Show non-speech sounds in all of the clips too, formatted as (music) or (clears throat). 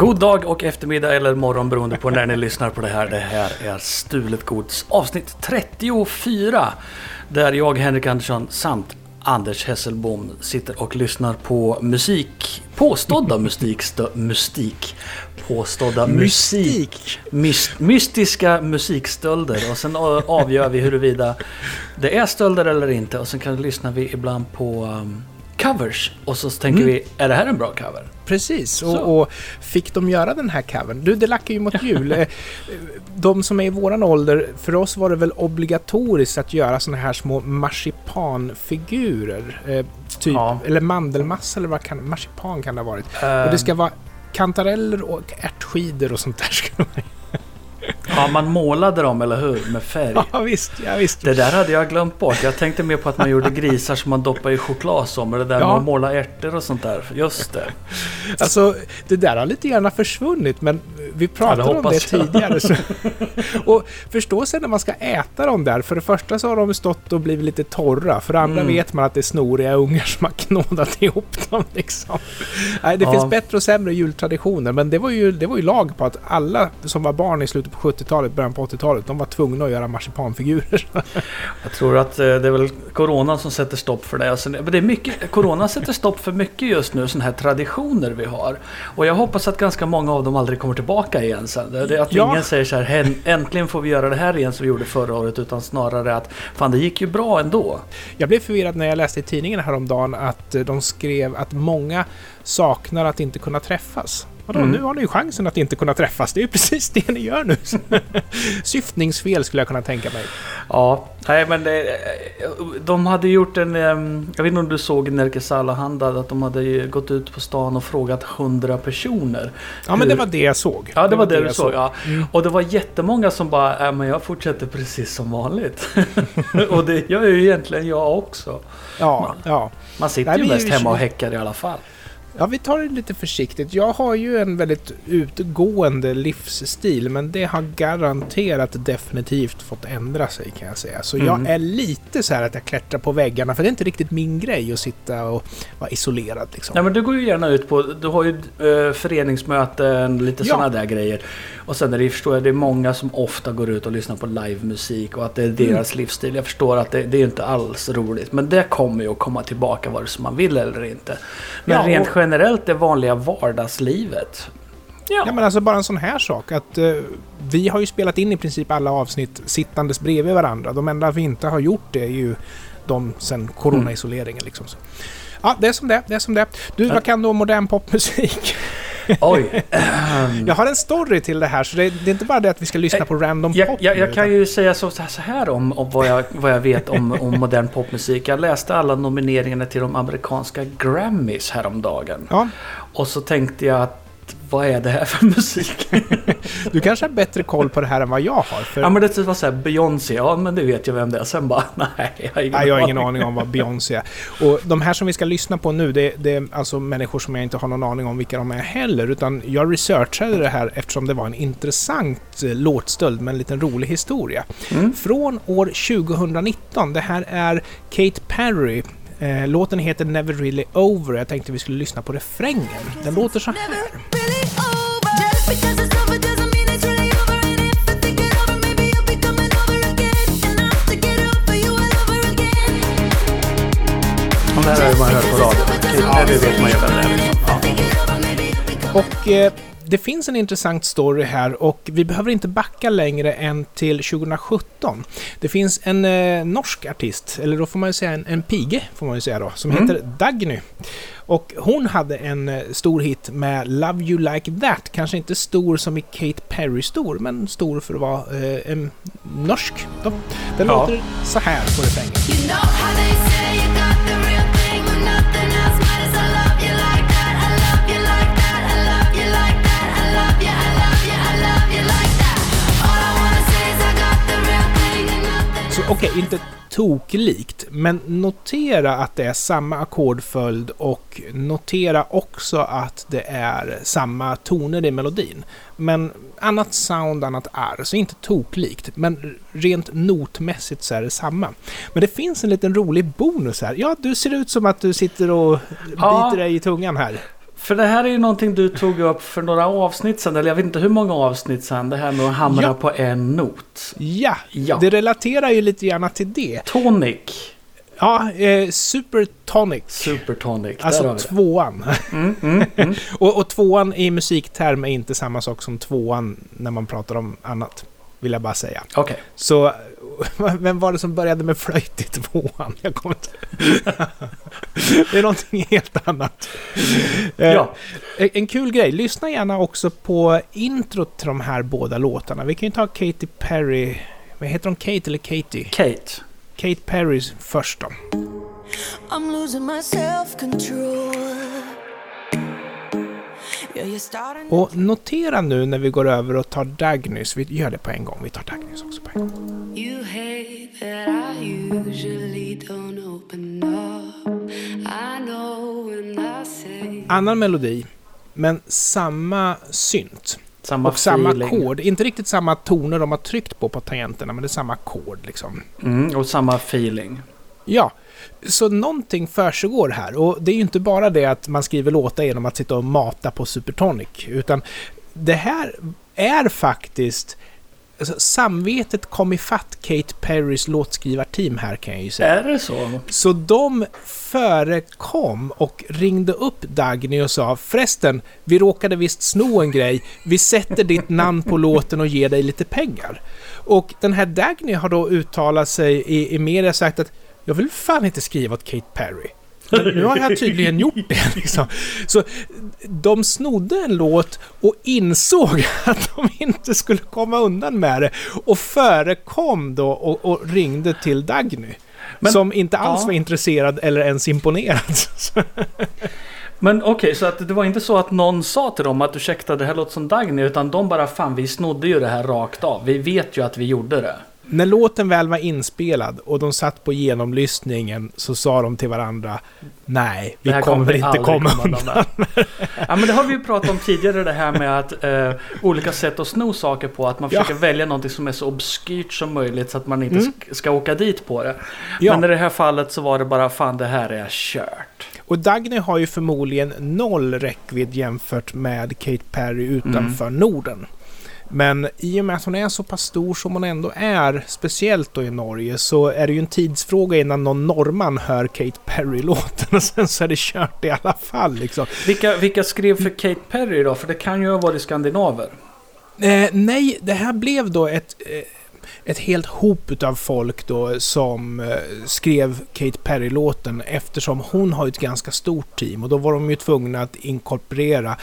God dag och eftermiddag eller morgon beroende på när ni lyssnar på det här. Det här är Stulet Gods avsnitt 34. Där jag, Henrik Andersson samt Anders Hesselbom sitter och lyssnar på musik. Påstådda musik. Mystik. Påstådda musik. Myst, mystiska musikstölder. Och sen avgör vi huruvida det är stölder eller inte. Och sen kan lyssnar vi ibland på um, covers. Och så tänker mm. vi, är det här en bra cover? Precis, och, och, fick de göra den här covern? Du, det lackar ju mot jul. Eh, de som är i våran ålder, för oss var det väl obligatoriskt att göra såna här små marsipanfigurer. Eh, typ, ja. eller mandelmassa eller vad kan marsipan kan det ha varit. Um. Och det ska vara kantareller och ärtskidor och sånt där. Ska vara. Ja, man målade dem, eller hur? Med färg. (laughs) Ja, visst. Ja, visst. Det där hade jag glömt bort. Jag tänkte mer på att man gjorde grisar som man doppade i choklad som. Det där ja. med att måla ärtor och sånt där. Just det. Alltså, det där har lite grann försvunnit, men vi pratade ja, det om det tidigare. Så. (laughs) och förstå sen när man ska äta dem där. För det första så har de stått och blivit lite torra. För det andra mm. vet man att det är snoriga ungar som har knådat ihop dem. Liksom. Nej, det ja. finns bättre och sämre jultraditioner, men det var, ju, det var ju lag på att alla som var barn i slutet på 70-talet, början på 80-talet, de var tvungna att göra marsipanfigurer. (laughs) Jag tror att eh, det är väl Corona som sätter stopp för det. Alltså, det är mycket, corona sätter stopp för mycket just nu, sådana här traditioner vi har. Och jag hoppas att ganska många av dem aldrig kommer tillbaka igen sen. Det är att ja. ingen säger så här, äntligen får vi göra det här igen som vi gjorde förra året, utan snarare att fan det gick ju bra ändå. Jag blev förvirrad när jag läste i tidningen häromdagen att eh, de skrev att många saknar att inte kunna träffas. Vadå, mm. nu har ni ju chansen att inte kunna träffas. Det är ju precis det ni gör nu. (laughs) Syftningsfel skulle jag kunna tänka mig. Ja, nej men det, de hade gjort en... Jag vet inte om du såg Nerikes Allehanda att de hade gått ut på stan och frågat hundra personer. Ja, men det var det jag såg. Ja, det, det var, det, det du såg. Ja. Mm. Och det var jättemånga som bara, äh, men jag fortsätter precis som vanligt. (laughs) och det gör ju egentligen jag också. Ja, man, ja. Man sitter nej, ju mest hemma och häckar i alla fall. Ja, vi tar det lite försiktigt. Jag har ju en väldigt utgående livsstil, men det har garanterat definitivt fått ändra sig kan jag säga. Så mm. jag är lite så här att jag klättrar på väggarna, för det är inte riktigt min grej att sitta och vara isolerad. Liksom. Ja, men du går ju gärna ut på, du har ju äh, föreningsmöten, lite ja. sådana där grejer. Och sen är det, förstår jag, det är många som ofta går ut och lyssnar på livemusik och att det är deras mm. livsstil. Jag förstår att det, det är inte alls roligt, men det kommer ju att komma tillbaka vare sig man vill eller inte. Men ja, rent generellt det vanliga vardagslivet. Ja. ja. men alltså bara en sån här sak att uh, vi har ju spelat in i princip alla avsnitt sittandes bredvid varandra. De enda vi inte har gjort det är ju de sen coronaisoleringen liksom. Så. Ja, det är som det, det är som det. Du, vad kan du om modern popmusik? (laughs) Oj. (clears throat) jag har en story till det här, så det, det, är inte bara det att vi ska lyssna på random jag, pop. Jag, jag kan ju säga så, så här om, om vad, jag, vad jag vet om, om modern popmusik. Jag läste alla nomineringarna till de amerikanska Grammys häromdagen. Ja. Och så tänkte jag att vad är det här för musik? (laughs) du kanske har bättre koll på det här än vad jag har. För... Ja men det var såhär Beyoncé, ja men det vet jag vem det är. Sen bara, (laughs) nej jag har ingen, nej, jag har ingen aning om vad Beyoncé är. Och de här som vi ska lyssna på nu, det, det, är alltså människor som jag inte har någon aning om vilka de är heller. Utan jag researchade det här eftersom det var en intressant eh, låtstöld med en liten rolig historia. Mm. Från år 2019. Det här är Kate Perry Eh, låten heter Never Really Over. Jag tänkte vi skulle lyssna på refrängen. Den låter så här. Här har man hört på radio. Ja, det vet man ju vem det är. Liksom. Och eh, det finns en intressant story här och vi behöver inte backa längre än till 2017. Det finns en eh, norsk artist, eller då får man ju säga en, en pige, får man ju säga då, som mm. heter Dagny. Och hon hade en eh, stor hit med Love You Like That. Kanske inte stor som i Kate Perry stor, men stor för att vara eh, en norsk. Den ja. låter så här på refrängen. You know okej, okay, inte toklikt, men notera att det är samma ackordföljd och notera också att det är samma toner i melodin. Men annat sound, annat R, så inte toklikt, men rent notmässigt så är det samma. Men det finns en liten rolig bonus här. Ja, du ser ut som att du sitter och biter ja. dig i tungan här. För det här är ju någonting du tog upp för några avsnitt sedan, eller jag vet inte hur många avsnitt sedan. Det här med att hamra Ja. på en not. Ja, Ja. det relaterar ju lite grann till det. Tonic. Ja, eh, Super Tonic. Supertonic. Där Alltså tvåan. Mm, mm, mm. (laughs) och, och tvåan i musikterm är inte samma sak som tvåan när man pratar om annat. Vill jag bara säga. Okej. Så, (laughs) vem var det som började med flöjt i tvåan? Jag kommer inte... (laughs) det är någonting helt annat. Eh, Ja. En en kul grej, lyssna gärna också på introt till de här båda låtarna. Vi kan ju ta Katy Perry... Vad heter hon? Kate eller Katy? Kate. Kate Perrys först då. I'm losing my self-control. Och notera nu när vi går över och tar Dagnys. Vi gör det på en gång. Vi tar Dagnys också på en gång. You hate that I usually don't open up. I know when I say Annan melodi, men samma synt. Samma och samma ackord. Inte riktigt samma toner de har tryckt på på tangenterna, men det är samma ackord liksom. Mm, och samma feeling. Ja, så någonting försiggår här. Och det är ju inte bara det att man skriver låtar genom att sitta och mata på Supertonic. Utan det här är faktiskt... Alltså, samvetet kom ifatt Kate Perrys låtskrivarteam här kan jag ju säga. Är det så? Så de förekom och ringde upp Dagny och sa förresten, vi råkade visst sno en grej. Vi sätter ditt namn på låten och ger dig lite pengar. Och den här Dagny har då uttalat sig i, i media sagt att jag vill fan inte skriva åt Kate Perry. Men nu har jag tydligen gjort det. (laughs) Liksom. Så de snodde en låt och insåg (laughs) att de inte skulle komma undan med det. Och förekom då och, och ringde till Dagny. Men- som inte alls ja. var intresserad eller ens imponerad. (laughs) Men okej, så att det var inte så att någon sa till dem att ursäkta det här låter som Dagny. Utan de bara fan vi snodde ju det här rakt av. Vi vet ju att vi gjorde det. När låten väl var inspelad och de satt på genomlyssningen så sa de till varandra Nej, vi kommer vi inte komma undan. Ja men det har vi ju pratat om tidigare det här med att eh, olika sätt att sno saker på. Att man Ja. försöker välja någonting som är så obskyrt som möjligt så att man inte Mm. sk- ska åka dit på det. Ja. Men i det här fallet så var det bara fan det här är kört. Och Dagny har ju förmodligen noll räckvidd jämfört med Kate Perry utanför Mm. Norden. Men i och med att hon är så pass stor som hon ändå är, speciellt då i Norge, så är det ju en tidsfråga innan någon norrman hör Kate Perry-låten (laughs) och sen så är det kört i alla fall liksom. Vilka, vilka skrev för Kate Perry då? För det kan ju ha varit skandinaver. Eh, nej, det här blev då ett, eh, ett helt hop utav folk då som eh, skrev Kate Perry-låten eftersom hon har ett ganska stort team och då var de ju tvungna att inkorporera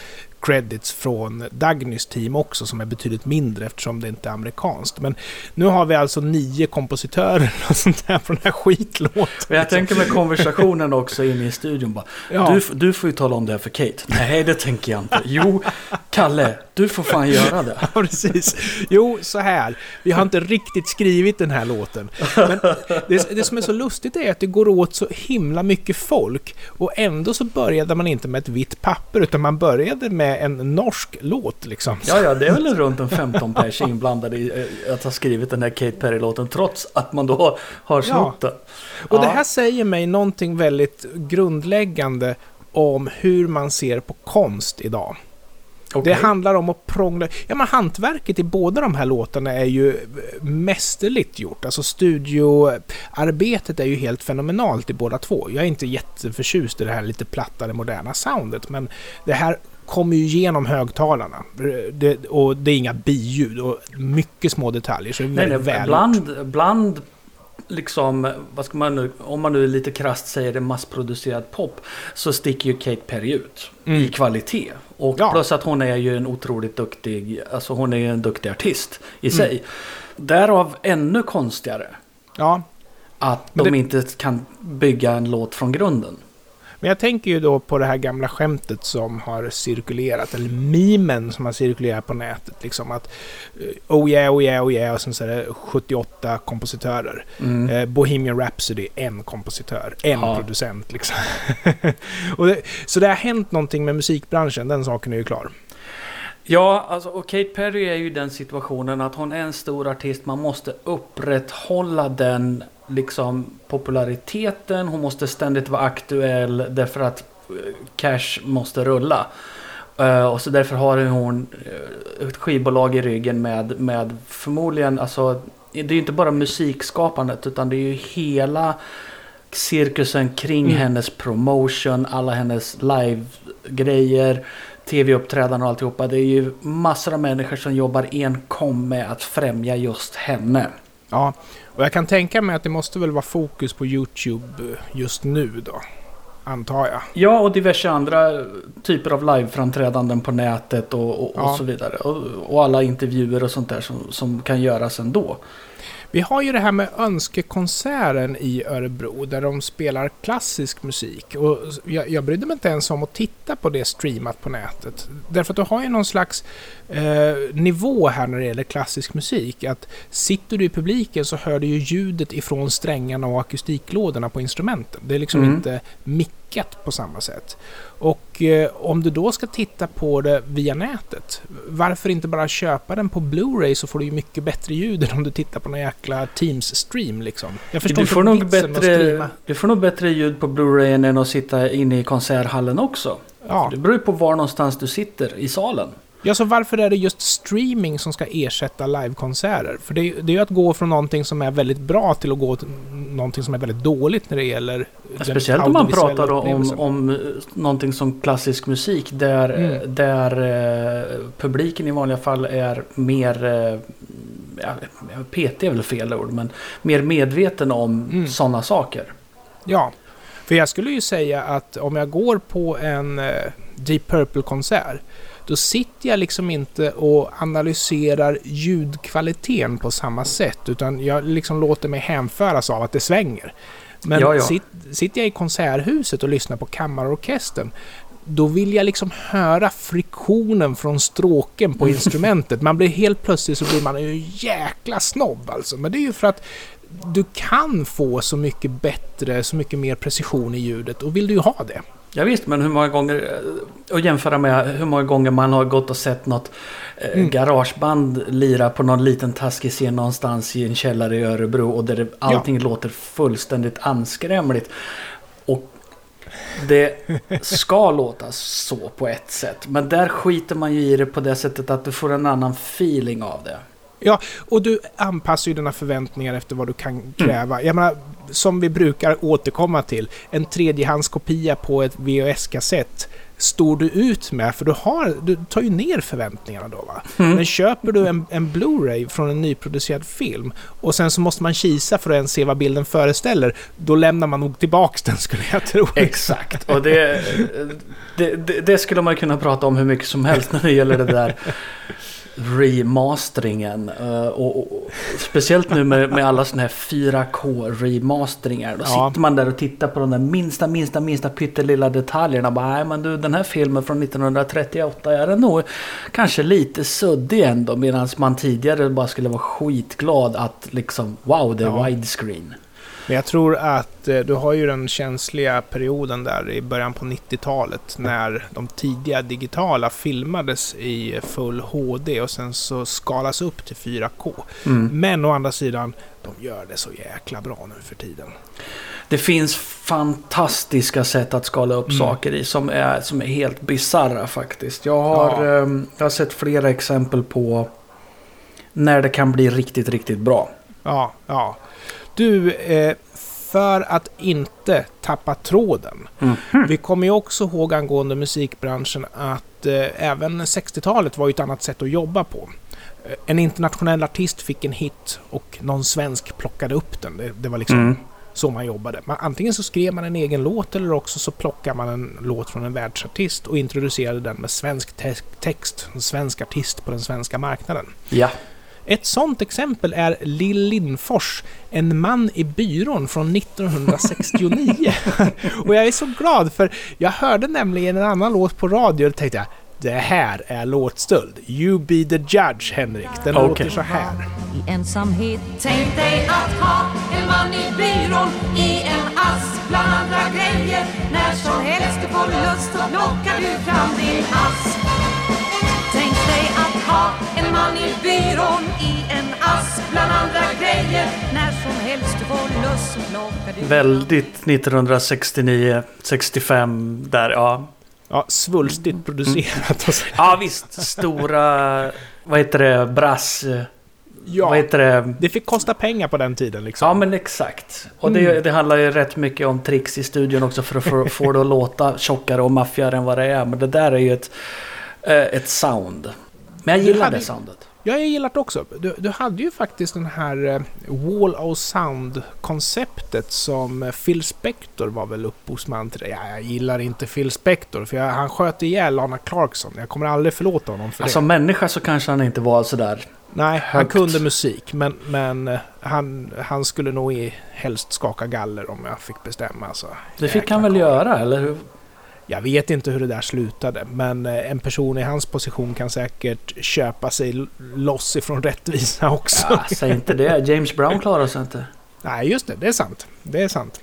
credits från Dagnys team också som är betydligt mindre eftersom det inte är amerikanskt. Men nu har vi alltså nio kompositörer och sånt där på den här skitlåten. Men jag tänker med konversationen också inne i studion bara. Ja. Du, du får ju tala om det här för Kate. Nej, det tänker jag inte. Jo, Kalle, du får fan göra det. (laughs) Ja, precis. Jo, så här. Vi har inte riktigt skrivit den här låten. Men det, det som är så lustigt är att det går åt så himla mycket folk. Och ändå så började man inte med ett vitt papper, utan man började med en norsk låt liksom. Ja, ja, det är väl runt en 15 pers inblandade i eh, att ha skrivit den här Kate Perry-låten trots att man då har snott den. Och det Ja. här säger mig någonting väldigt grundläggande om hur man ser på konst idag. Okej. Det handlar om att prångla... Ja, men hantverket i båda de här låtarna är ju mästerligt gjort. Alltså studioarbetet är ju helt fenomenalt i båda två. Jag är inte jätteförtjust i det här lite plattare moderna soundet, men det här kommer ju genom högtalarna. Det, och det är inga biljud och mycket små detaljer, så det är Nej, nej, väl bland, bland liksom, vad ska man nu, om man nu är lite krasst säger det massproducerad pop, så sticker ju Kate Perry ut Mm. i kvalitet. Och Ja. plus att hon är ju en otroligt duktig, alltså hon är ju en duktig artist i Mm. sig. Därav ännu konstigare Ja, att Men de det- inte kan bygga en låt från grunden. Men jag tänker ju då på det här gamla skämtet som har cirkulerat, eller memen som har cirkulerat på nätet. Liksom att eh, oh yeah, oh yeah, oh yeah, och sen så är det 78 kompositörer. Mm. Eh, Bohemian Rhapsody, en kompositör, en Ja. producent liksom. (laughs) och det, så det har hänt någonting med musikbranschen, den saken är ju klar. Ja, alltså, och Kate Perry är ju den situationen att hon är en stor artist. Man måste upprätthålla den liksom populariteten. Hon måste ständigt vara aktuell därför att cash måste rulla. Eh, och så därför har hon eh, ett skivbolag i ryggen med, med förmodligen, alltså det är ju inte bara musikskapandet utan det är ju hela cirkusen kring Mm. hennes promotion, alla hennes live-grejer, tv-uppträdanden och alltihopa. Det är ju massor av människor som jobbar enkom med att främja just henne. Ja, och jag kan tänka mig att det måste väl vara fokus på YouTube just nu då. Antar jag. Ja, och diverse andra typer av live-framträdanden på nätet och, och, och Ja. så vidare. Och, och alla intervjuer och sånt där som, som kan göras ändå. Vi har ju det här med Önskekonserten i Örebro där de spelar klassisk musik. Och jag, jag brydde mig inte ens om att titta på det streamat på nätet. Därför att du har ju någon slags eh, nivå här när det gäller klassisk musik. Att sitter du i publiken så hör du ju ljudet ifrån strängarna och akustiklådorna på instrumenten. Det är liksom Mm. inte mickat på samma sätt. Och eh, om du då ska titta på det via nätet, varför inte bara köpa den på Blu-ray så får du ju mycket bättre ljud än om du tittar på någon jäkla Teams-stream liksom. Jag förstår Du inte får, nog med att bättre, du får nog bättre ljud på Blu-rayen än att sitta inne i konserthallen också. Ja. Det beror ju på var någonstans du sitter i salen. Ja, så varför är det just streaming som ska ersätta livekonserter? För det, är- ju att gå från någonting som är väldigt bra till att gå till någonting som är väldigt dåligt när det gäller den Speciellt om man pratar om, om eh, någonting som klassisk musik där, Mm. eh, där eh, publiken i vanliga fall är mer, eh, ja, PT är väl fel ord, men mer medveten om Mm. sådana saker. Ja, för jag skulle ju säga att om jag går på en eh, Deep Purple-konsert då sitter jag liksom inte och analyserar ljudkvaliteten på samma sätt utan jag liksom låter mig hänföras av att det svänger. Men Ja, ja. sit- sitter jag i konserthuset och lyssnar på kammarorkestern då vill jag liksom höra friktionen från stråken på (laughs) instrumentet. Man blir helt plötsligt så blir man ju jäkla snobb alltså. Men det är ju för att du kan få så mycket bättre, så mycket mer precision i ljudet och vill du ju ha det. Ja, visst, men hur många gånger, eh, och jämföra med hur många gånger man har gått och sett något eh, Mm. garageband lira på någon liten taskig scen någonstans i en källare i Örebro och där det, allting låter fullständigt anskrämligt. Och det ska (laughs) låta så på ett sätt, men där skiter man ju i det på det sättet att du får en annan feeling av det. Ja, och du anpassar ju dina förväntningar efter vad du kan kräva. Jag menar, som vi brukar återkomma till, en tredjehandskopia på ett VHS-kassett står du ut med, för du, har, du tar ju ner förväntningarna då va. Men köper du en, en Blu-ray från en nyproducerad film och sen så måste man kisa för att ens se vad bilden föreställer, då lämnar man nog tillbaks den skulle jag tro. Exakt, och det, det, det, det skulle man kunna prata om hur mycket som helst när det gäller det där remasteringen. Eh, och, och, och speciellt nu med, med alla sådana här 4K remasteringar. Då Ja. sitter man där och tittar på de där minsta, minsta, minsta pyttelilla detaljerna. Bara, nej men du den här filmen från 1938 är den nog kanske lite suddig ändå. Medan man tidigare bara skulle vara skitglad att liksom wow det är Ja. widescreen. Men jag tror att eh, du har ju den känsliga perioden där i början på 90-talet när de tidiga digitala filmades i full HD och sen så skalas upp till 4K. Mm. Men å andra sidan, de gör det så jäkla bra nu för tiden. Det finns fantastiska sätt att skala upp Mm. saker i som är, som är helt bizarra faktiskt. Jag har, Ja. ehm, jag har sett flera exempel på när det kan bli riktigt, riktigt bra. Ja, ja. Du, eh, för att inte tappa tråden. Vi kommer ju också ihåg angående musikbranschen att eh, även 60-talet var ju ett annat sätt att jobba på. Eh, En internationell artist fick en hit och någon svensk plockade upp den. Det, det var liksom Mm. så man jobbade. Man, antingen så skrev man en egen låt eller också så plockar man en låt från en världsartist och introducerade den med svensk te- text. En svensk artist på den svenska marknaden. Ja. Ett sånt exempel är Lill Lindfors, En man i byrån från 1969. (laughs) och jag är så glad för jag hörde nämligen en annan låt på radio och tänkte jag det här är låtstöld. You be the judge, Henrik. Den Okej. låter så här. i ensamhet Tänk dig att ha en man i byrån i en ask bland andra grejer. När som helst du får lust så plockar du fram din ask. Ha en man i byrån i en ask bland andra grejer. När som helst du får lust du Väldigt 1969, 65 där, ja. Ja, svulstigt producerat. och så. Ja visst, stora, vad heter det, brass... Ja, Vad heter det? det fick kosta pengar på den tiden liksom. Ja men exakt. Och det, Mm. det handlar ju rätt mycket om tricks i studion också för att få, få det att låta tjockare och maffigare än vad det är. Men det där är ju ett, eh, ett sound. Men jag gillar det soundet. Ja, jag gillar det också. Du, du hade ju faktiskt den här eh, Wall of Sound-konceptet som eh, Phil Spector var väl upphovsman till. Ja, jag gillar inte Phil Spector för jag, han sköt ihjäl Lana Clarkson. Jag kommer aldrig förlåta honom för Som det. människa så kanske han inte var sådär. Nej, han högt. kunde musik men, men eh, han, han skulle nog i, helst skaka galler om jag fick bestämma. Så. Det fick han väl göra, eller? Jag vet inte hur det där slutade, men eh, en person i hans position kan säkert köpa sig loss ifrån rättvisa (laughs) också. Ja, säg inte det. James Brown klarar sig inte. Nej, just det. Det är sant. Det är sant.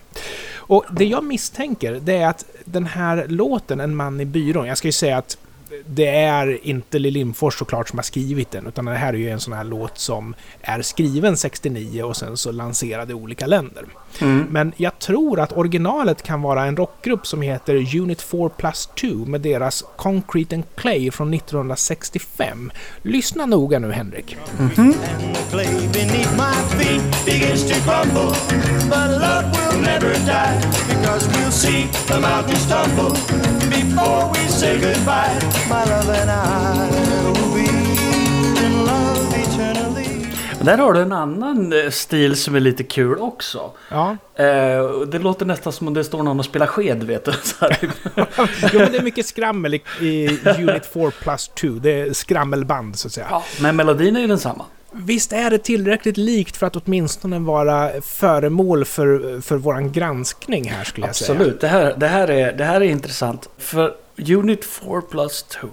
Och det jag misstänker, det är att den här låten, En man i byrån, jag ska ju säga att det är inte Lill Lindfors såklart som har skrivit den, utan det här är ju en sån här låt som är skriven 69 och sen så lanserad i olika länder. Mm. Men jag tror att originalet kan vara en rockgrupp som heter Unit 4 plus 2 med deras Concrete and Clay från 1965. Lyssna noga nu Henrik. and the där har du en annan eh, stil som är lite kul också. Ja, Eh, det låter nästan som om det står någon och spelar sked, vet du. (laughs) Jo, men det är mycket skrammel i, Unit 4 plus 2. Det är skrammelband så att säga. ja, men melodin är ju densamma. Visst är det tillräckligt likt för att åtminstone vara föremål för, för våran granskning här skulle jag säga. Absolut, det här, det, här är, det här är intressant. För Unit 4 plus 2.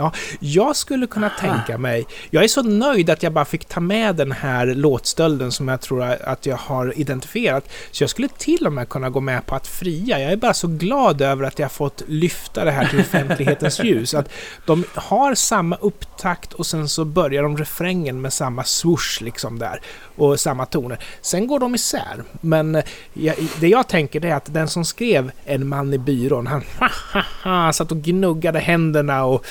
Ja, jag skulle kunna tänka mig... Jag är så nöjd att jag bara fick ta med den här låtstölden som jag tror att jag har identifierat. Så jag skulle till och med kunna gå med på att fria. Jag är bara så glad över att jag fått lyfta det här till offentlighetens (laughs) ljus. Att de har samma upptakt och sen så börjar de refrängen med samma swoosh liksom där. Och samma toner. Sen går de isär. Men eh, jag, det jag tänker är att den som skrev En man i byrån, han (laughs) satt och gnuggade händerna och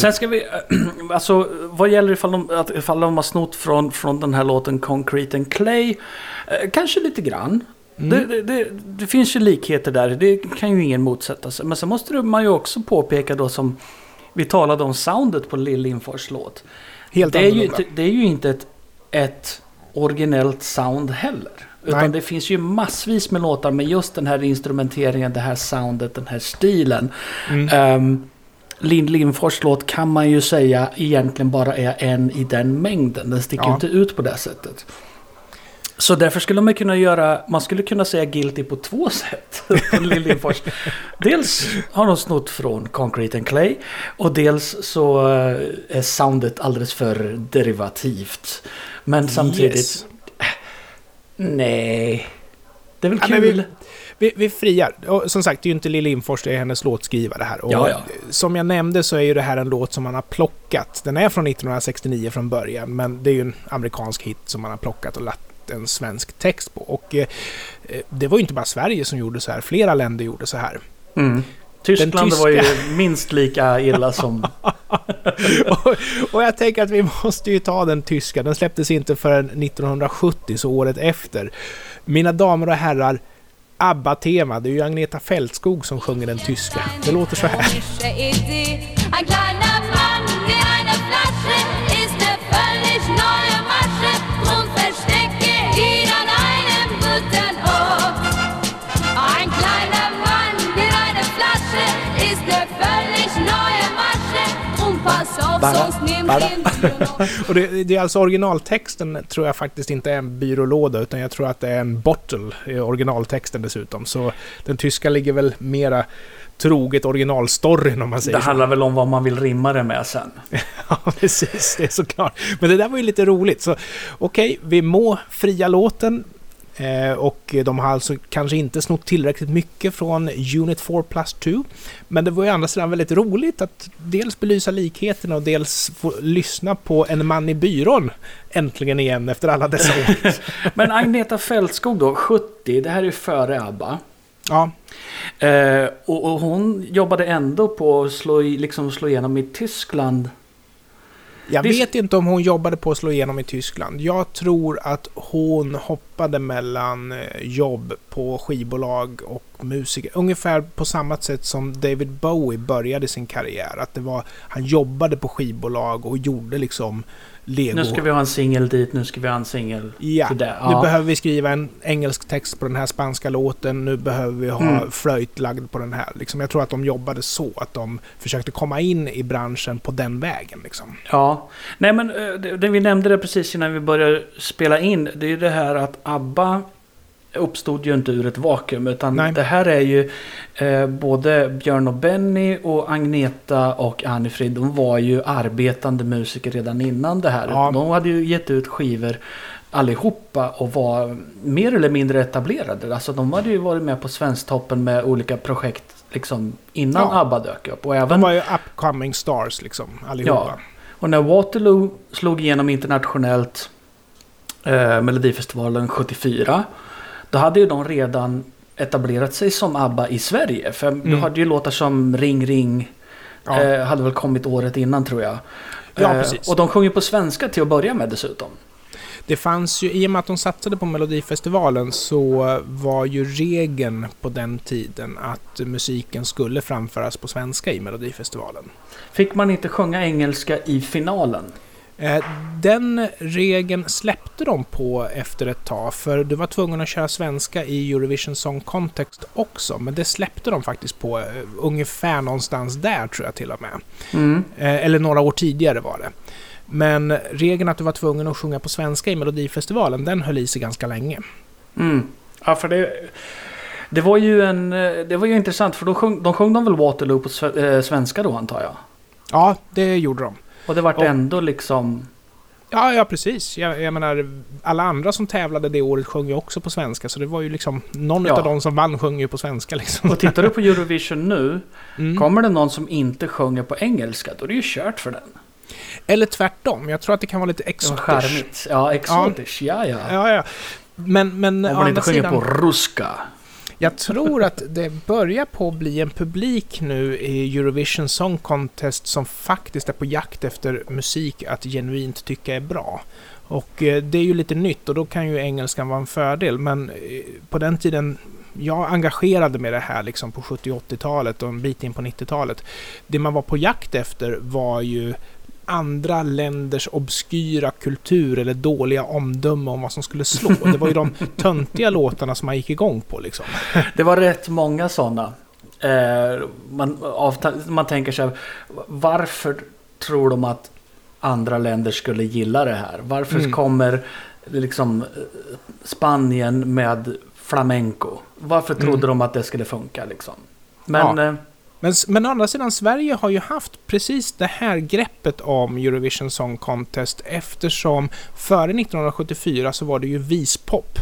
Sen ska vi... (clears throat) Alltså, vad gäller ifall de, att- ifall de har snott från, från den här låten Concrete and Clay? Eh, kanske lite grann. Det, det, det, det finns ju likheter där, det kan ju ingen motsätta sig. Men sen måste man ju också påpeka då som vi talade om soundet på Lill Lindfors låt. Helt Det är, ju inte, det är ju inte ett, ett originellt sound heller. Utan Nej. det finns ju massvis med låtar med just den här instrumenteringen, det här soundet, den här stilen. Mm. Um, Lind Lindfors låt kan man ju säga egentligen bara är en i den mängden. Den sticker Ja. inte ut på det sättet. Så därför skulle man kunna göra, man skulle kunna säga guilty på två sätt. (laughs) Lindfors. dels har de snott från Concrete and Clay och dels så eh, är soundet alldeles för derivativt. Men samtidigt, Yes. nej. Det är väl Ja, kul? vi, vi, vi friar. Och som sagt, det är ju inte Lill Lindfors, det är hennes låtskrivare här. Och Ja, ja. Som jag nämnde så är ju det här en låt som man har plockat. Den är från 1969 från början, men det är ju en amerikansk hit som man har plockat och lagt en svensk text på. Och eh, eh, det var ju inte bara Sverige som gjorde så här, flera länder gjorde så här. Mm. Tyskland tyska- var ju (laughs) minst lika illa som... (laughs) och, och jag tänker att vi måste ju ta den tyska. Den släpptes inte förrän 1970, så året efter. Mina damer och herrar, ABBA-tema. Det är ju Agneta Fältskog som sjunger den tyska. Det låter så här. Bara, bara. (laughs) Och det, det är alltså originaltexten tror jag faktiskt inte är en byrålåda utan jag tror att det är en bottle i originaltexten dessutom. Så den tyska ligger väl mera troget originalstoryn om man säger Det så. handlar väl om vad man vill rimma det med sen. (laughs) Ja, precis. Det är såklart. Men det där var ju lite roligt. Så okej, vi må fria låten. Eh, och de har alltså kanske inte snott tillräckligt mycket från Unit 4 Plus 2. Men det var ju andra sidan väldigt roligt att dels belysa likheterna och dels få lyssna på En man i byrån äntligen igen efter alla dessa år. (laughs) Men Agneta Fältskog då, 70, det här är före ABBA. ja, Eh, och, och hon jobbade ändå på att slå, liksom slå igenom i Tyskland. Jag Visst- vet inte om hon jobbade på att slå igenom i Tyskland. Jag tror att hon hoppade mellan eh, jobb på skivbolag och musiker. Ungefär på samma sätt som David Bowie började sin karriär. Att det var, han jobbade på skivbolag och gjorde liksom Lego. Nu ska vi ha en singel dit, nu ska vi ha en singel Ja, till det. nu Ja. behöver vi skriva en engelsk text på den här spanska låten. Nu behöver vi ha Mm. flöjt lagd på den här. Liksom, jag tror att de jobbade så, att de försökte komma in i branschen på den vägen. Liksom. Ja, nej men eh, det, det vi nämnde det precis innan vi började spela in. Det är ju det här att ABBA uppstod ju inte ur ett vakuum. Utan Nej. det här är ju eh, både Björn och Benny och Agneta och Anifrid. De var ju arbetande musiker redan innan det här. Ja. De hade ju gett ut skivor allihopa och var mer eller mindre etablerade. Alltså de hade ju varit med på Svensktoppen med olika projekt liksom innan Ja. ABBA dök upp. Och även De var ju upcoming stars liksom, allihopa. Ja. Och när Waterloo slog igenom internationellt eh, Melodifestivalen 74. Då hade ju de redan etablerat sig som ABBA i Sverige. För du Mm. hade ju låtar som Ring Ring. Ja. Eh, hade väl kommit året innan tror jag. Ja, Eh, precis. och de sjunger på svenska till att börja med dessutom. Det fanns ju, i och med att de satsade på Melodifestivalen så var ju regeln på den tiden att musiken skulle framföras på svenska i Melodifestivalen. Fick man inte sjunga engelska i finalen? Eh, Den regeln släppte de på efter ett tag, för du var tvungen att köra svenska i Eurovision Song Contest också, men det släppte de faktiskt på eh, ungefär någonstans där tror jag till och med. Mm. Eh, Eller några år tidigare var det. Men regeln att du var tvungen att sjunga på svenska i Melodifestivalen, den höll i sig ganska länge. Mm. Ja, för det, det var ju en... Det var ju intressant för då sjöng, de sjöng de väl Waterloo på sve- svenska då antar jag? Ja, det gjorde de. Och det vart Och- ändå liksom... Ja, ja precis. Jag, jag menar, alla andra som tävlade det året sjöng ju också på svenska, så det var ju liksom... Någon Ja. av de som vann sjöng ju på svenska liksom. Och tittar du på Eurovision nu, Mm. kommer det någon som inte sjunger på engelska, då är det ju kört för den. Eller tvärtom, jag tror att det kan vara lite exotiskt. Ja, exotiskt. Ja, ja. Ja, ja. Men, men Om man inte sjunger sidan, på ruska jag tror att det börjar på att bli en publik nu i Eurovision Song Contest som faktiskt är på jakt efter musik att genuint tycka är bra. Och eh, det är ju lite nytt och då kan ju engelskan vara en fördel, men eh, på den tiden jag engagerade mig i det här liksom på 70 och 80-talet och en bit in på 90-talet. Det man var på jakt efter var ju andra länders obskyra kultur eller dåliga omdöme om vad som skulle slå. Det var ju de (laughs) töntiga låtarna som man gick igång på liksom. Det var rätt många sådana. Eh, man, avta- man tänker sig, varför tror de att andra länder skulle gilla det här? Varför Mm. kommer liksom eh, Spanien med flamenco? Varför trodde Mm. de att det skulle funka liksom? Men Ja. Men, men å andra sidan, Sverige har ju haft precis det här greppet om Eurovision Song Contest eftersom före 1974 så var det ju vispop.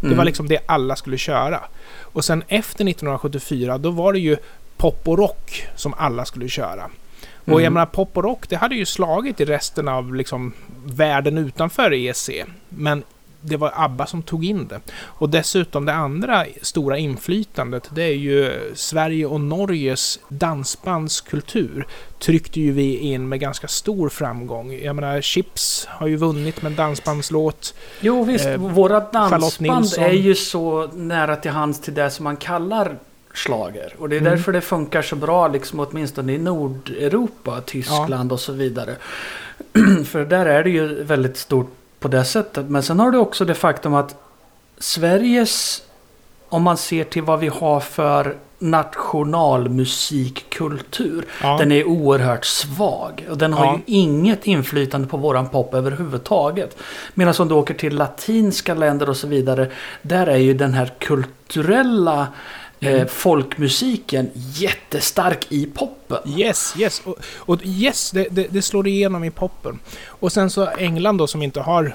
Det mm. var liksom det alla skulle köra. Och sen efter 1974 då var det ju pop och rock som alla skulle köra. Och jag Mm. menar, pop och rock det hade ju slagit i resten av liksom världen utanför EEC. Men det var ABBA som tog in det. Och dessutom det andra stora inflytandet det är ju Sverige och Norges dansbandskultur. Tryckte ju vi in med ganska stor framgång. Jag menar, Chips har ju vunnit med en dansbandslåt. Jo visst, Eh, våra dansband är ju så nära till hands till det som man kallar slager. Och det är Mm. därför det funkar så bra, liksom åtminstone i Nordeuropa, Tyskland och så vidare. (clears throat) För där är det ju väldigt stort på det sättet. Men sen har du också det faktum att Sveriges, om man ser till vad vi har för nationalmusikkultur, Ja. den är oerhört svag. Och den har Ja. ju inget inflytande på våran pop överhuvudtaget. Medan om du åker till latinska länder och så vidare, där är ju den här kulturella Mm. folkmusiken jättestark i poppen. Yes, yes. Och, och yes, det, det, det slår igenom i poppen. Och sen så England då som inte har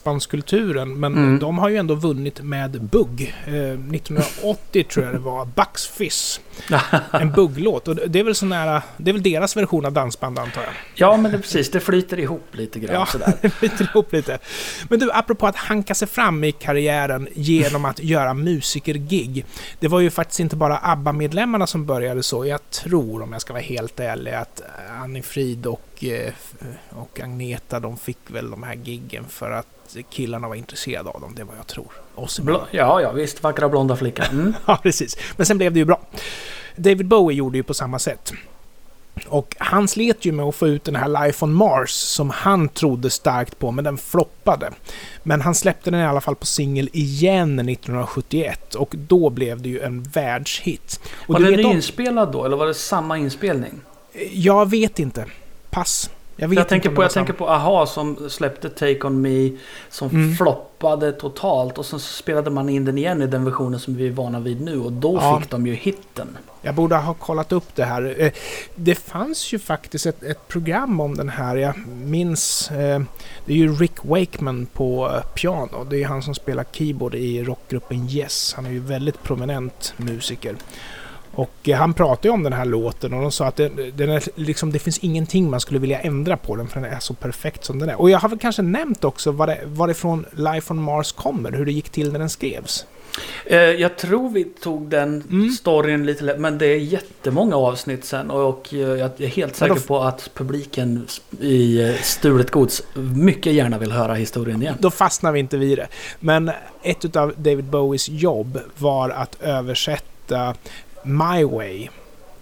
dansbandskulturen, men Mm. de har ju ändå vunnit med Bugg. Eh, 1980 tror jag det var, Bucks Fizz. (laughs) En bugglåt. Och det är väl sån nära, det är väl deras version av dansband antar jag. Ja, men det, precis. Det flyter ihop lite grann Ja, sådär. (laughs) det flyter ihop lite. Men du, apropå att hanka sig fram i karriären genom att göra musikergig. Det var ju faktiskt inte bara ABBA-medlemmarna som började så. Jag tror, om jag ska vara helt ärlig, att Annie Frid och, eh, och Agneta, de fick väl de här giggen för att killarna var intresserade av dem. Det är vad jag tror. Oss ja, ja, visst. Vackra blonda flickan. Mm. (laughs) Ja, precis. Men sen blev det ju bra. David Bowie gjorde ju på samma sätt. Och han slet ju med att få ut den här Life on Mars som han trodde starkt på, men den floppade. Men han släppte den i alla fall på singel igen 1971 och då blev det ju en världshit. Och Var den nyinspelad då, eller var det samma inspelning? Jag vet inte. Pass. Jag Jag tänker, på, jag tänker på AHA som släppte Take On Me som Mm. floppade totalt och sen så spelade man in den igen i den versionen som vi är vana vid nu och då Ja. fick de ju hitten. Jag borde ha kollat upp det här. Eh, Det fanns ju faktiskt ett, ett program om den här. Jag minns... eh, Det är ju Rick Wakeman på eh, piano. Det är han som spelar keyboard i rockgruppen Yes. Han är ju väldigt prominent musiker. Och eh, han pratade om den här låten och de sa att den, den är, liksom, det finns ingenting man skulle vilja ändra på den för den är så perfekt som den är. Och jag har väl kanske nämnt också vad det, varifrån Life on Mars kommer, hur det gick till när den skrevs. Eh, jag tror vi tog den Mm. storyn lite lätt, men det är jättemånga avsnitt sen och, eh, jag är helt säker på att publiken i Stulet Gods mycket gärna vill höra historien igen. Då fastnar vi inte vid det. Men ett av David Bowies jobb var att översätta My Way,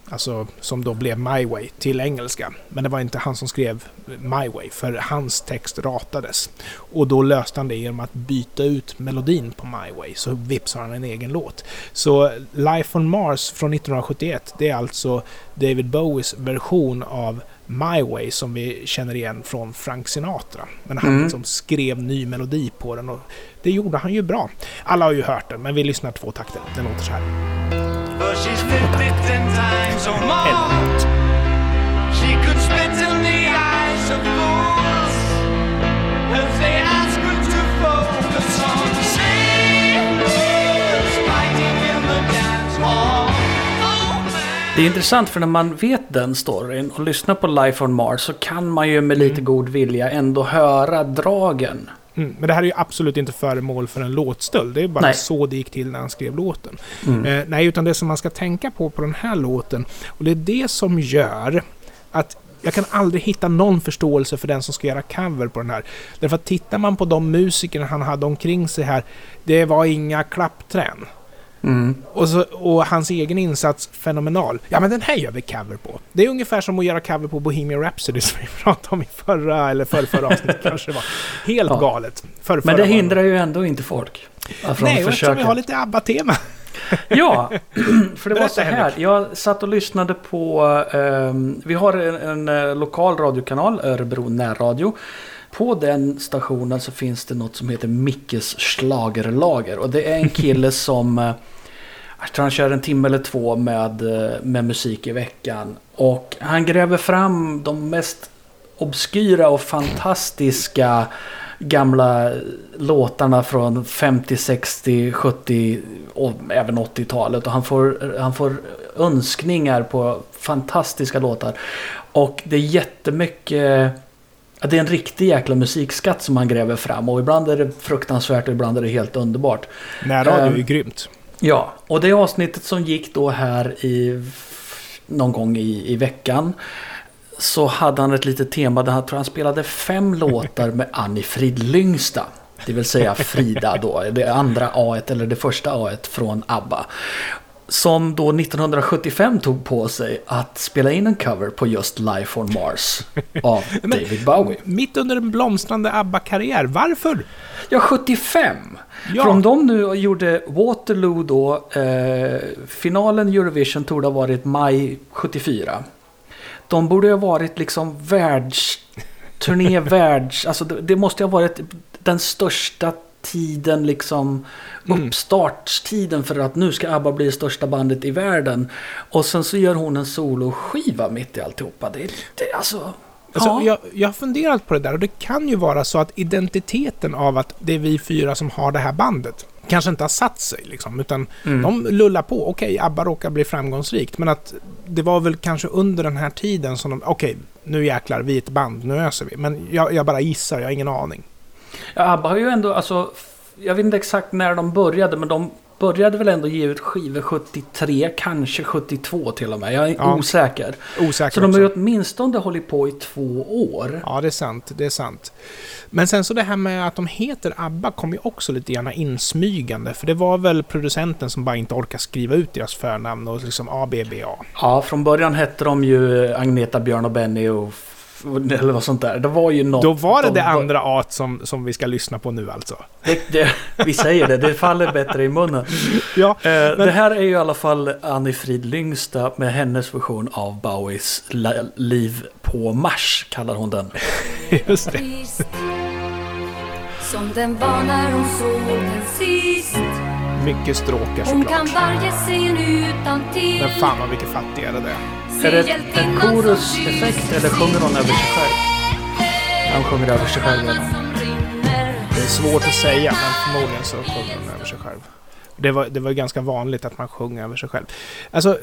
alltså som då blev My Way, till engelska. Men det var inte han som skrev My Way, för hans text ratades. Och då löste han det genom att byta ut melodin på My Way, så vips har han en egen låt. Så Life on Mars från 1971, det är alltså David Bowies version av My Way som vi känner igen från Frank Sinatra. Men han Mm. liksom skrev ny melodi på den och det gjorde han ju bra. Alla har ju hört den, men vi lyssnar två takter. Den låter så här. She's lived it ten times or more. She could spit in the eyes of fools if they ask her to focus on fighting in the dance hall. Det är intressant för när man vet den storyn och lyssnar på Life on Mars så kan man ju med lite god vilja ändå höra dragen. Mm, men det här är ju absolut inte föremål för en låtstöld. Det är bara Nej. så det gick till när han skrev låten. Mm. Eh, nej, utan det som man ska tänka på på den här låten, och det är det som gör att jag kan aldrig hitta någon förståelse för den som ska göra cover på den här. Därför att tittar man på de musiker han hade omkring sig här, det var inga klappträn. Mm. Och, så, och hans egen insats fenomenal. Ja, men den här gör vi cover på. Det är ungefär som att göra cover på Bohemian Rhapsody som vi (laughs) pratade om i förra, eller förra, förra avsnittet (laughs) kanske det var. Helt Ja. galet. Förra, Men det hindrar ju ändå inte folk. Från Nej, och eftersom vi har lite ABBA-tema. (laughs) Ja, (clears throat) för det var så här. Jag satt och lyssnade på... ehm, vi har en, en eh, lokal radiokanal, Örebro närradio. På den stationen så finns det något som heter Mickes schlagerlager. Och det är en kille som... Jag tror han kör en timme eller två med, eh, med musik i veckan. Och han gräver fram de mest obskyra och fantastiska gamla låtarna från 50, 60, 70 och även 80-talet. Och han får, han får önskningar på fantastiska låtar. Och det är jättemycket... Det är en riktig jäkla musikskatt som han gräver fram. Och ibland är det fruktansvärt och ibland är det helt underbart. Närradio är ju Ehm, grymt. Ja, och det avsnittet som gick då här i någon gång i, i veckan så hade han ett litet tema där han tror han spelade fem (laughs) låtar med Annie-Frid Lyngstad. Det vill säga Frida då, det andra A eller det första A från ABBA. Som då 1975 tog på sig att spela in en cover på just Life on Mars (laughs) av David Bowie. Mitt under en blomstrande ABBA-karriär. Varför? Ja, 75! Ja. För om de nu gjorde Waterloo då, eh, finalen Eurovision torde ha varit maj 74. De borde ha varit liksom världsturné, (laughs) världs... Alltså det, det måste ha varit den största tiden liksom Mm. uppstartstiden för att nu ska ABBA bli det största bandet i världen. Och sen så gör hon en soloskiva mitt i alltihopa. Det, det, alltså, Alltså, Ja. jag, jag har funderat på det där och det kan ju vara så att identiteten av att det är vi fyra som har det här bandet kanske inte har satt sig liksom, utan Mm. de lullar på. Okej, ABBA råkar bli framgångsrikt, men att det var väl kanske under den här tiden som de, okej, nu jäklar, vi är ett band, nu öser vi. Men jag, jag bara gissar, jag har ingen aning. Ja, ABBA har ju ändå, alltså, jag vet inte exakt när de började, men de började väl ändå ge ut skivor 73, kanske 72 till och med. Jag är Ja. osäker. Osäker Så de har ju åtminstone hållit på i två år. Ja, det är sant. Det är sant. Men sen så det här med att de heter ABBA kom ju också lite grann insmygande. För det var väl producenten som bara inte orkade skriva ut deras förnamn och liksom ABBA. Ja, från början hette de ju Agneta, Björn och Benny och... (laughs) Eller vad sånt där. Det var ju något... Då var det de- det andra A som, som vi ska lyssna på nu alltså. Det, det, vi säger det, det faller bättre i munnen. Ja, Eh, Det här är ju i alla fall Annie-Frid Lyngstad med hennes version av Bowies la- Liv på Mars, kallar hon den. (laughs) just det. Som den var när hon såg den sist Mycket stråkar Hon kan såklart. varje scen utan till Men fan vad mycket fattigare det är. Är det en koruseffekt eller sjunger hon över sig själv? Han sjunger över sig själv redan. Det är svårt att säga, men förmodligen så sjunger hon över sig själv. Det var, det var ganska vanligt att man sjunger över sig själv. Alltså,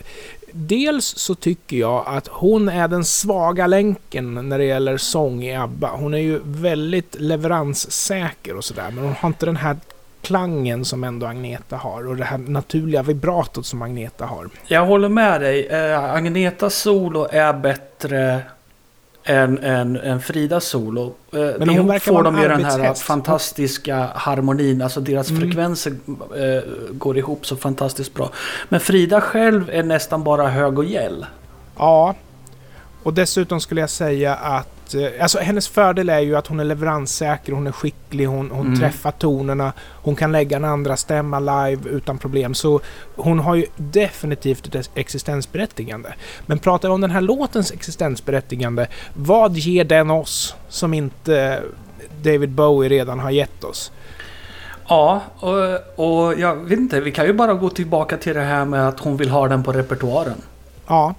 dels så tycker jag att hon är den svaga länken när det gäller sång i ABBA. Hon är ju väldigt leveranssäker och sådär, men hon har inte den här klangen som ändå Agneta har och det här naturliga vibratot som Agneta har. Jag håller med dig. Eh, Agnetas solo är bättre än, än, än Fridas solo. Eh, Men det hon verkar får de ju den här fantastiska harmonin. Alltså deras Mm. frekvenser eh, går ihop så fantastiskt bra. Men Frida själv är nästan bara hög och gäll. Ja, och dessutom skulle jag säga att eh, alltså, hennes fördel är ju att hon är leveranssäker, hon är skicklig, hon, hon Mm. träffar tonerna, hon kan lägga en andra stämma live utan problem. Så hon har ju definitivt ett existensberättigande. Men pratar vi om den här låtens existensberättigande, vad ger den oss som inte David Bowie redan har gett oss? Ja, och, och jag vet inte. Vi kan ju bara gå tillbaka till det här med att hon vill ha den på repertoaren. Ja,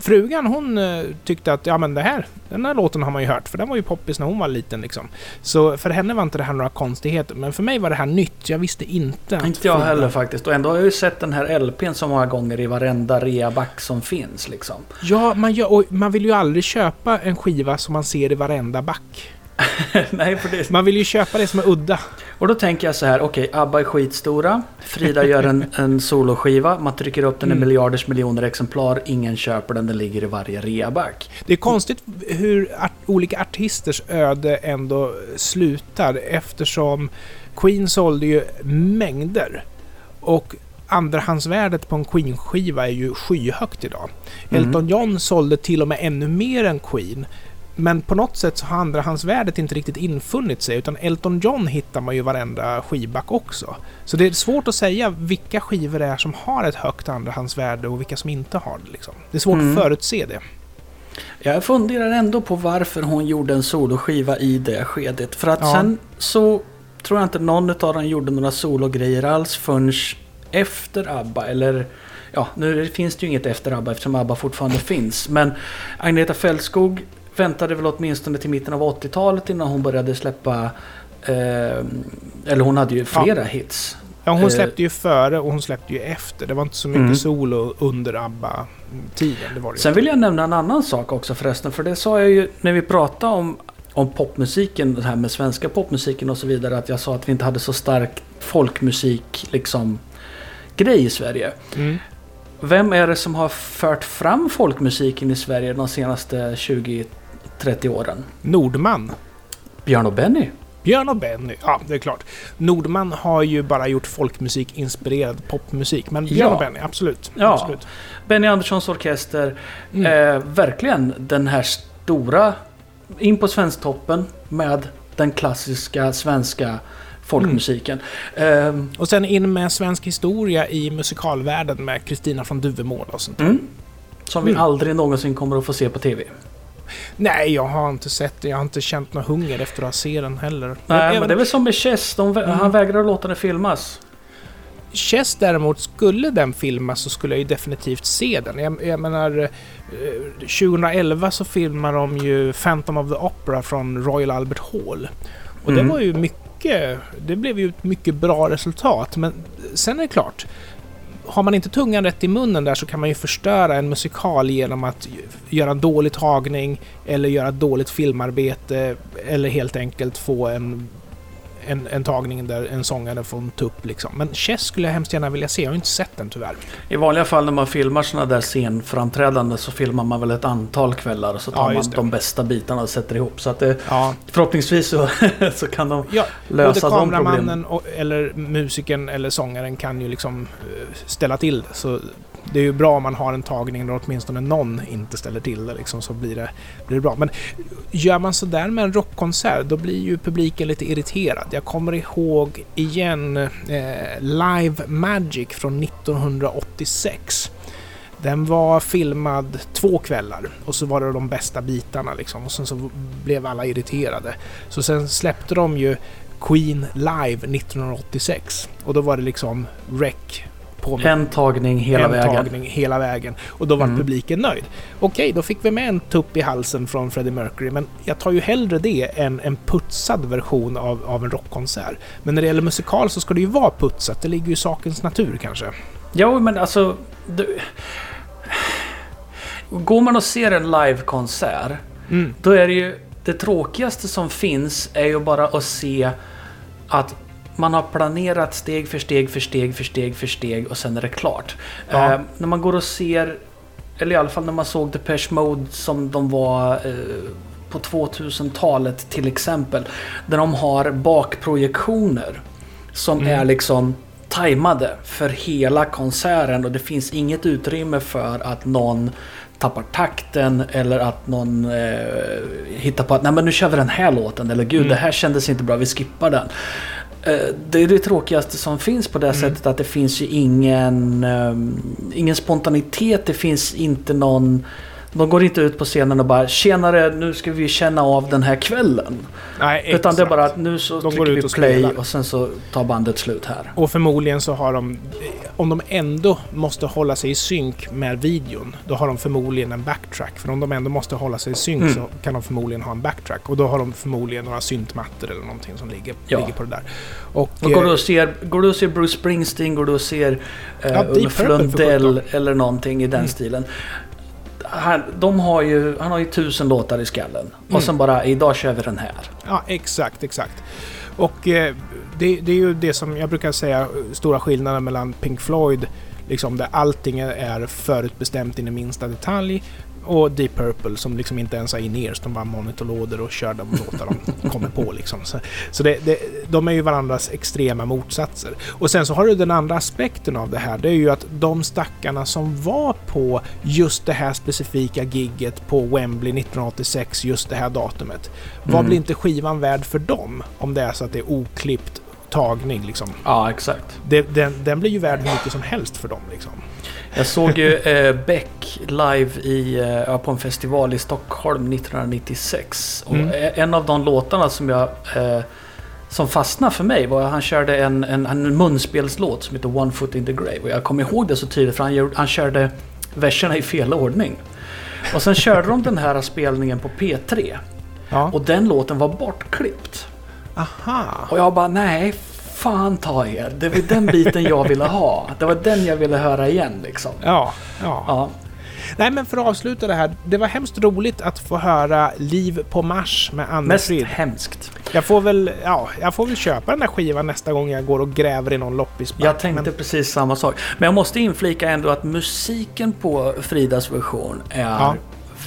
frugan hon eh, tyckte att ja men det här, den här låten har man ju hört för den var ju poppis när hon var liten liksom. Så för henne var inte det här några konstigheter, men för mig var det här nytt. Jag visste inte Inte jag heller faktiskt. Och ändå har jag ju sett den här LPn så många gånger i varenda reaback som finns liksom. Ja, man, gör, och man vill ju aldrig köpa en skiva som man ser i varenda back. (laughs) Nej, för det, Man vill ju köpa det som är udda. Och då tänker jag så här, okej, ABBA är skitstora. Frida gör en, (laughs) en soloskiva. Man trycker upp den i Mm. miljarders miljoner exemplar. Ingen köper den, den ligger i varje reaback. Det är konstigt hur art, olika artisters öde ändå slutar eftersom Queen sålde ju mängder. Och andrahandsvärdet på en Queen-skiva är ju skyhögt idag. Mm. Elton John sålde till och med ännu mer än Queen. Men på något sätt så har andrahandsvärdet inte riktigt infunnit sig utan Elton John hittar man ju varenda skivback också. Så det är svårt att säga vilka skivor det är som har ett högt andrahandsvärde och vilka som inte har det. Liksom. Det är svårt Mm. att förutse det. Jag funderar ändå på varför hon gjorde en soloskiva i det skedet. För att Ja. sen så tror jag inte någon av dem gjorde några sologrejer alls förrän efter ABBA. Eller ja, nu finns det ju inget efter ABBA eftersom ABBA fortfarande finns. Men Agneta Fältskog väntade väl åtminstone till mitten av 80-talet innan hon började släppa eh, eller hon hade ju flera hits. Ja, hon Eh. släppte ju före och hon släppte ju efter. Det var inte så mycket Mm. solo under ABBA-tiden. Sen vill jag nämna en annan sak också förresten. För det sa jag ju när vi pratade om, om popmusiken, det här med svenska popmusiken och så vidare. Att jag sa att vi inte hade så stark folkmusik liksom grej i Sverige. Mm. Vem är det som har fört fram folkmusiken i Sverige de senaste 20-30 åren? Nordman. Björn och Benny. Björn och Benny. Ja, det är klart. Nordman har ju bara gjort folkmusik-inspirerad popmusik. Men Björn Ja. och Benny, absolut. Ja. absolut. Benny Anderssons orkester. Mm. Eh, verkligen den här stora in på Svensktoppen med den klassiska svenska folkmusiken. Eh, Och sen in med svensk historia i musikalvärlden med Kristina från Duvemåla och sånt. mm, som vi Mm. aldrig någonsin kommer att få se på TV. Nej, jag har inte sett det. Jag har inte känt någon hunger efter att se den heller. Nej, Även- men det är väl som med Chess. Vä- Mm. Han vägrar att låta det filmas. Chess däremot, skulle den filmas så skulle jag ju definitivt se den. Jag, jag menar, eh, 2011 så filmar de ju Phantom of the Opera från Royal Albert Hall. Och Mm. det var ju mycket, det blev ju ett mycket bra resultat. Men sen är det klart, har man inte tungan rätt i munnen där så kan man ju förstöra en musikal genom att göra en dålig tagning eller göra ett dåligt filmarbete eller helt enkelt få en, en, en tagning där en sångare får en tupp liksom. Men Chess skulle jag hemskt gärna vilja se, jag har inte sett den tyvärr. I vanliga fall när man filmar sådana där scenframträdanden så filmar man väl ett antal kvällar och så tar Ja, man de bästa bitarna och sätter ihop. Så att det, Ja, förhoppningsvis så, (laughs) så kan de ja lösa både de problemen. kameramannen och, eller musikern eller sångaren kan ju liksom eh, ställa till det. Så det är ju bra om man har en tagning där åtminstone någon inte ställer till det liksom, så blir det, blir det bra. Men gör man sådär med en rockkonsert då blir ju publiken lite irriterad. Jag kommer ihåg igen eh, Live Magic från 1986. Den var filmad två kvällar och så var det de bästa bitarna liksom och sen så blev alla irriterade. Så sen släppte de ju Queen live 1986 och då var det liksom rec på En tagning hela en vägen. tagning hela vägen. Och då var Mm. publiken nöjd. Okej, då fick vi med en tupp i halsen från Freddie Mercury, men jag tar ju hellre det än en putsad version av, av en rockkonsert. Men när det gäller musikal så ska det ju vara putsat, det ligger ju i sakens natur kanske. Jo, men alltså... Du... Går man och ser en livekonsert, Mm. då är det ju... Det tråkigaste som finns är ju bara att se att man har planerat steg för steg för steg för steg för steg och sen är det klart. Ja. Eh, när man går och ser, eller i alla fall när man såg Depeche Mode som de var eh, på 2000-talet till exempel. Där de har bakprojektioner som Mm. är liksom tajmade för hela konserten och det finns inget utrymme för att någon tappar takten eller att någon eh, hittar på att nej men nu kör vi den här låten eller gud Mm. det här kändes inte bra, vi skippar den. Eh, det är det tråkigaste som finns på det Mm. sättet att det finns ju ingen, eh, ingen spontanitet, det finns inte någon de går inte ut på scenen och bara “Tjenare, nu ska vi känna av den här kvällen”. Nej, Utan det är exakt. bara att nu så De trycker vi och play spelar. och sen så tar bandet slut här. Och förmodligen så har de, om de ändå måste hålla sig i synk med videon, då har de förmodligen en backtrack. För om de ändå måste hålla sig i synk Mm. så kan de förmodligen ha en backtrack. Och då har de förmodligen några syntmattor eller någonting som ligger, Ja. ligger på det där. Och, Och går, eh, du och ser, går du och ser Bruce Springsteen, går du och ser eh, Ja, Ulf Lundell eller någonting i den Mm. stilen. Han, de har ju, han har ju tusen låtar i skallen. Mm. Och sen bara, idag kör vi den här. Ja, exakt, exakt. Och eh, det, det är ju det som jag brukar säga, stora skillnaden mellan Pink Floyd, liksom där allting är- är förutbestämt in i minsta detalj, och Deep Purple som liksom inte ens har in-ears, de bara monitorlådor och kör de låtar de (laughs) kommer på liksom. Så, så det, det, de är ju varandras extrema motsatser. Och sen så har du den andra aspekten av det här, det är ju att de stackarna som var på just det här specifika gigget på Wembley 1986, just det här datumet. Vad Mm. blir inte skivan värd för dem om det är så att det är oklippt tagning liksom? Ja, exakt. Det, den, den blir ju värd hur mycket som helst för dem liksom. Jag såg ju (laughs) eh, Beck live i, eh, på en festival i Stockholm 1996. Och Mm. eh, en av de låtarna som jag eh, som fastnade för mig var att han körde en, en, en munspelslåt som heter One Foot in the Grave. Och jag kommer ihåg det så tydligt för han, gjorde- han körde verserna i fel ordning. Och sen körde de den här spelningen på P3. Ja. Och den låten var bortklippt. Aha! Och jag bara nej, fan ta er. Det var den biten jag ville ha. Det var den jag ville höra igen liksom. Ja, ja. Ja, Nej men för att avsluta det här, det var hemskt roligt att få höra Liv på Mars med Anne mest Frid. hemskt. Jag får väl, ja, jag får väl köpa den där skivan nästa gång jag går och gräver i någon loppisback. Jag tänkte men, precis samma sak. Men jag måste inflika ändå att musiken på Fridas version är Ja.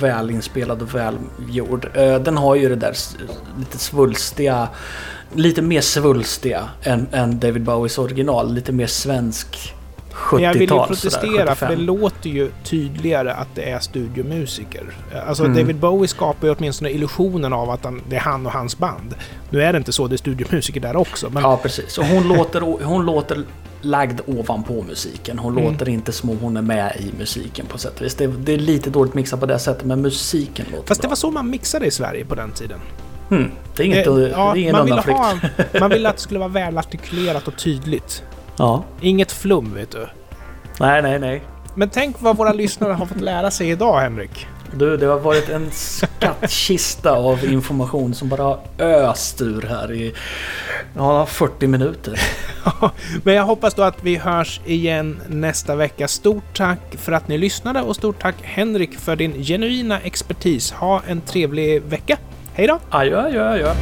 Väl inspelad och välgjord. Eh, Den har ju det där lite svulstiga, lite mer svulstiga än, än David Bowies original. Lite mer svensk 70-tal. men jag vill ju sådär, protestera för det 75. låter ju tydligare att det är studiomusiker. Alltså Mm. David Bowie skapar ju åtminstone illusionen av att han, det är han och hans band. Nu är det inte så, det är studiomusiker där också. Men Ja, precis. Och hon låter, hon låter lagd ovanpå musiken. Hon Mm. låter inte som om hon är med i musiken på sätt och vis. Det, det är lite dåligt mixat på det sättet, men musiken låter Fast det bra. var så man mixade i Sverige på den tiden. Mm, det är inget, Eh, det är ingen man, ha, (laughs) man ville att det skulle vara välartikulerat och tydligt. Ja. Inget flum, vet du. Nej, nej, nej. Men tänk vad våra lyssnare har fått lära sig idag, Henrik. Du, det har varit en skattkista av information som bara har öst ur här i ja, 40 minuter. (laughs) Men jag hoppas då att vi hörs igen nästa vecka. Stort tack för att ni lyssnade och stort tack Henrik för din genuina expertis. Ha en trevlig vecka. Hej då! Adjö, adjö, adjö.